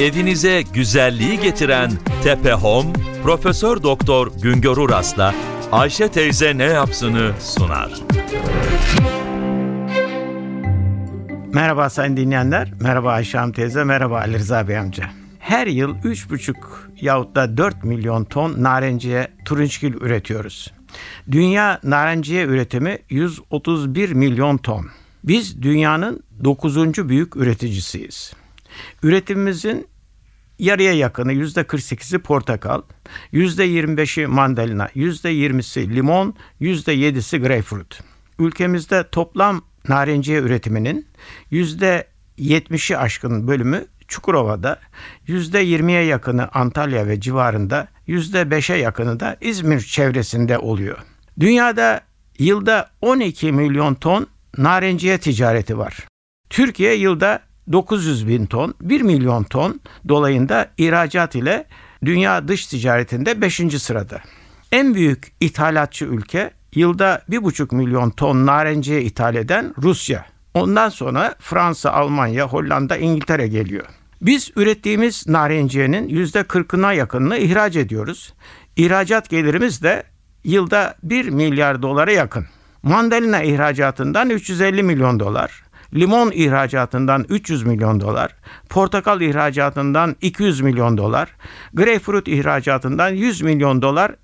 Evinize güzelliği getiren Tepe Home, Profesör Doktor Güngör Uras'la Ayşe teyze ne yapsını sunar. Merhaba sayın dinleyenler, merhaba Ayşe Hanım teyze, merhaba Ali Rıza Bey amca. Her yıl 3,5 yahut da 4 milyon ton narenciye turunçgil üretiyoruz. Dünya narenciye üretimi 131 milyon ton. Biz dünyanın 9. büyük üreticisiyiz. Üretimimizin yarıya yakını %48'i portakal, %25'i mandalina, %20'si limon, %7'si greyfurt. Ülkemizde toplam narenciye üretiminin %70'i aşkın bölümü Çukurova'da, %20'ye yakını Antalya ve civarında, %5'e yakını da İzmir çevresinde oluyor. Dünyada yılda 12 milyon ton narenciye ticareti var. Türkiye yılda 900 bin ton, 1 milyon ton dolayında ihracat ile dünya dış ticaretinde 5. sırada. En büyük ithalatçı ülke yılda 1,5 milyon ton narenciye ithal eden Rusya. Ondan sonra Fransa, Almanya, Hollanda, İngiltere geliyor. Biz ürettiğimiz narenciyenin %40'ına yakınını ihraç ediyoruz. İhracat gelirimiz de yılda 1 milyar dolara yakın. Mandalina ihracatından 350 milyon dolar, limon ihracatından 300 milyon dolar, portakal ihracatından 200 milyon dolar, greyfurt ihracatından 100 milyon dolar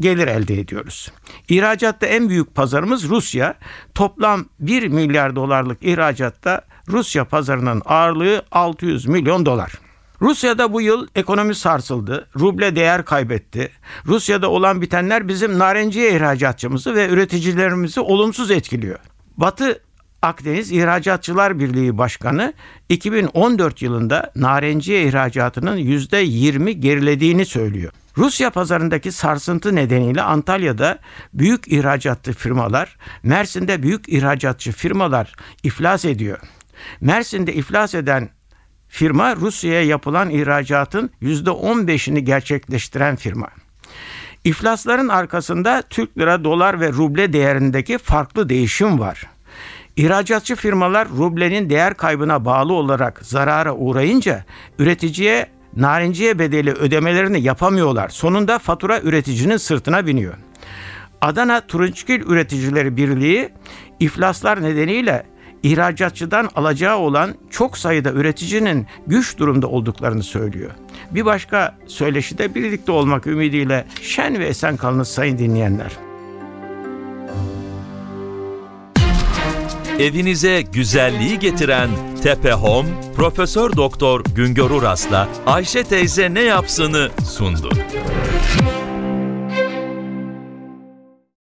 gelir elde ediyoruz. İhracatta en büyük pazarımız Rusya. Toplam 1 milyar dolarlık ihracatta Rusya pazarının ağırlığı 600 milyon dolar. Rusya'da bu yıl ekonomi sarsıldı. Ruble değer kaybetti. Rusya'da olan bitenler bizim narenciye ihracatçımızı ve üreticilerimizi olumsuz etkiliyor. Batı Akdeniz İhracatçılar Birliği Başkanı 2014 yılında narenciye ihracatının %20 gerilediğini söylüyor. Rusya pazarındaki sarsıntı nedeniyle Antalya'da büyük ihracatçı firmalar, Mersin'de büyük ihracatçı firmalar iflas ediyor. Mersin'de iflas eden firma Rusya'ya yapılan ihracatın %15'ini gerçekleştiren firma. İflasların arkasında Türk lira, dolar ve ruble değerindeki farklı değişim var. İhracatçı firmalar rublenin değer kaybına bağlı olarak zarara uğrayınca üreticiye narenciye bedeli ödemelerini yapamıyorlar. Sonunda fatura üreticinin sırtına biniyor. Adana Turunçgil Üreticileri Birliği iflaslar nedeniyle ihracatçıdan alacağı olan çok sayıda üreticinin güç durumda olduklarını söylüyor. Bir başka söyleşide birlikte olmak ümidiyle şen ve esen kalınız sayın dinleyenler. Evinize güzelliği getiren Tepe Home, Profesör Doktor Güngör Uras'la Ayşe teyze ne yapsını sundu.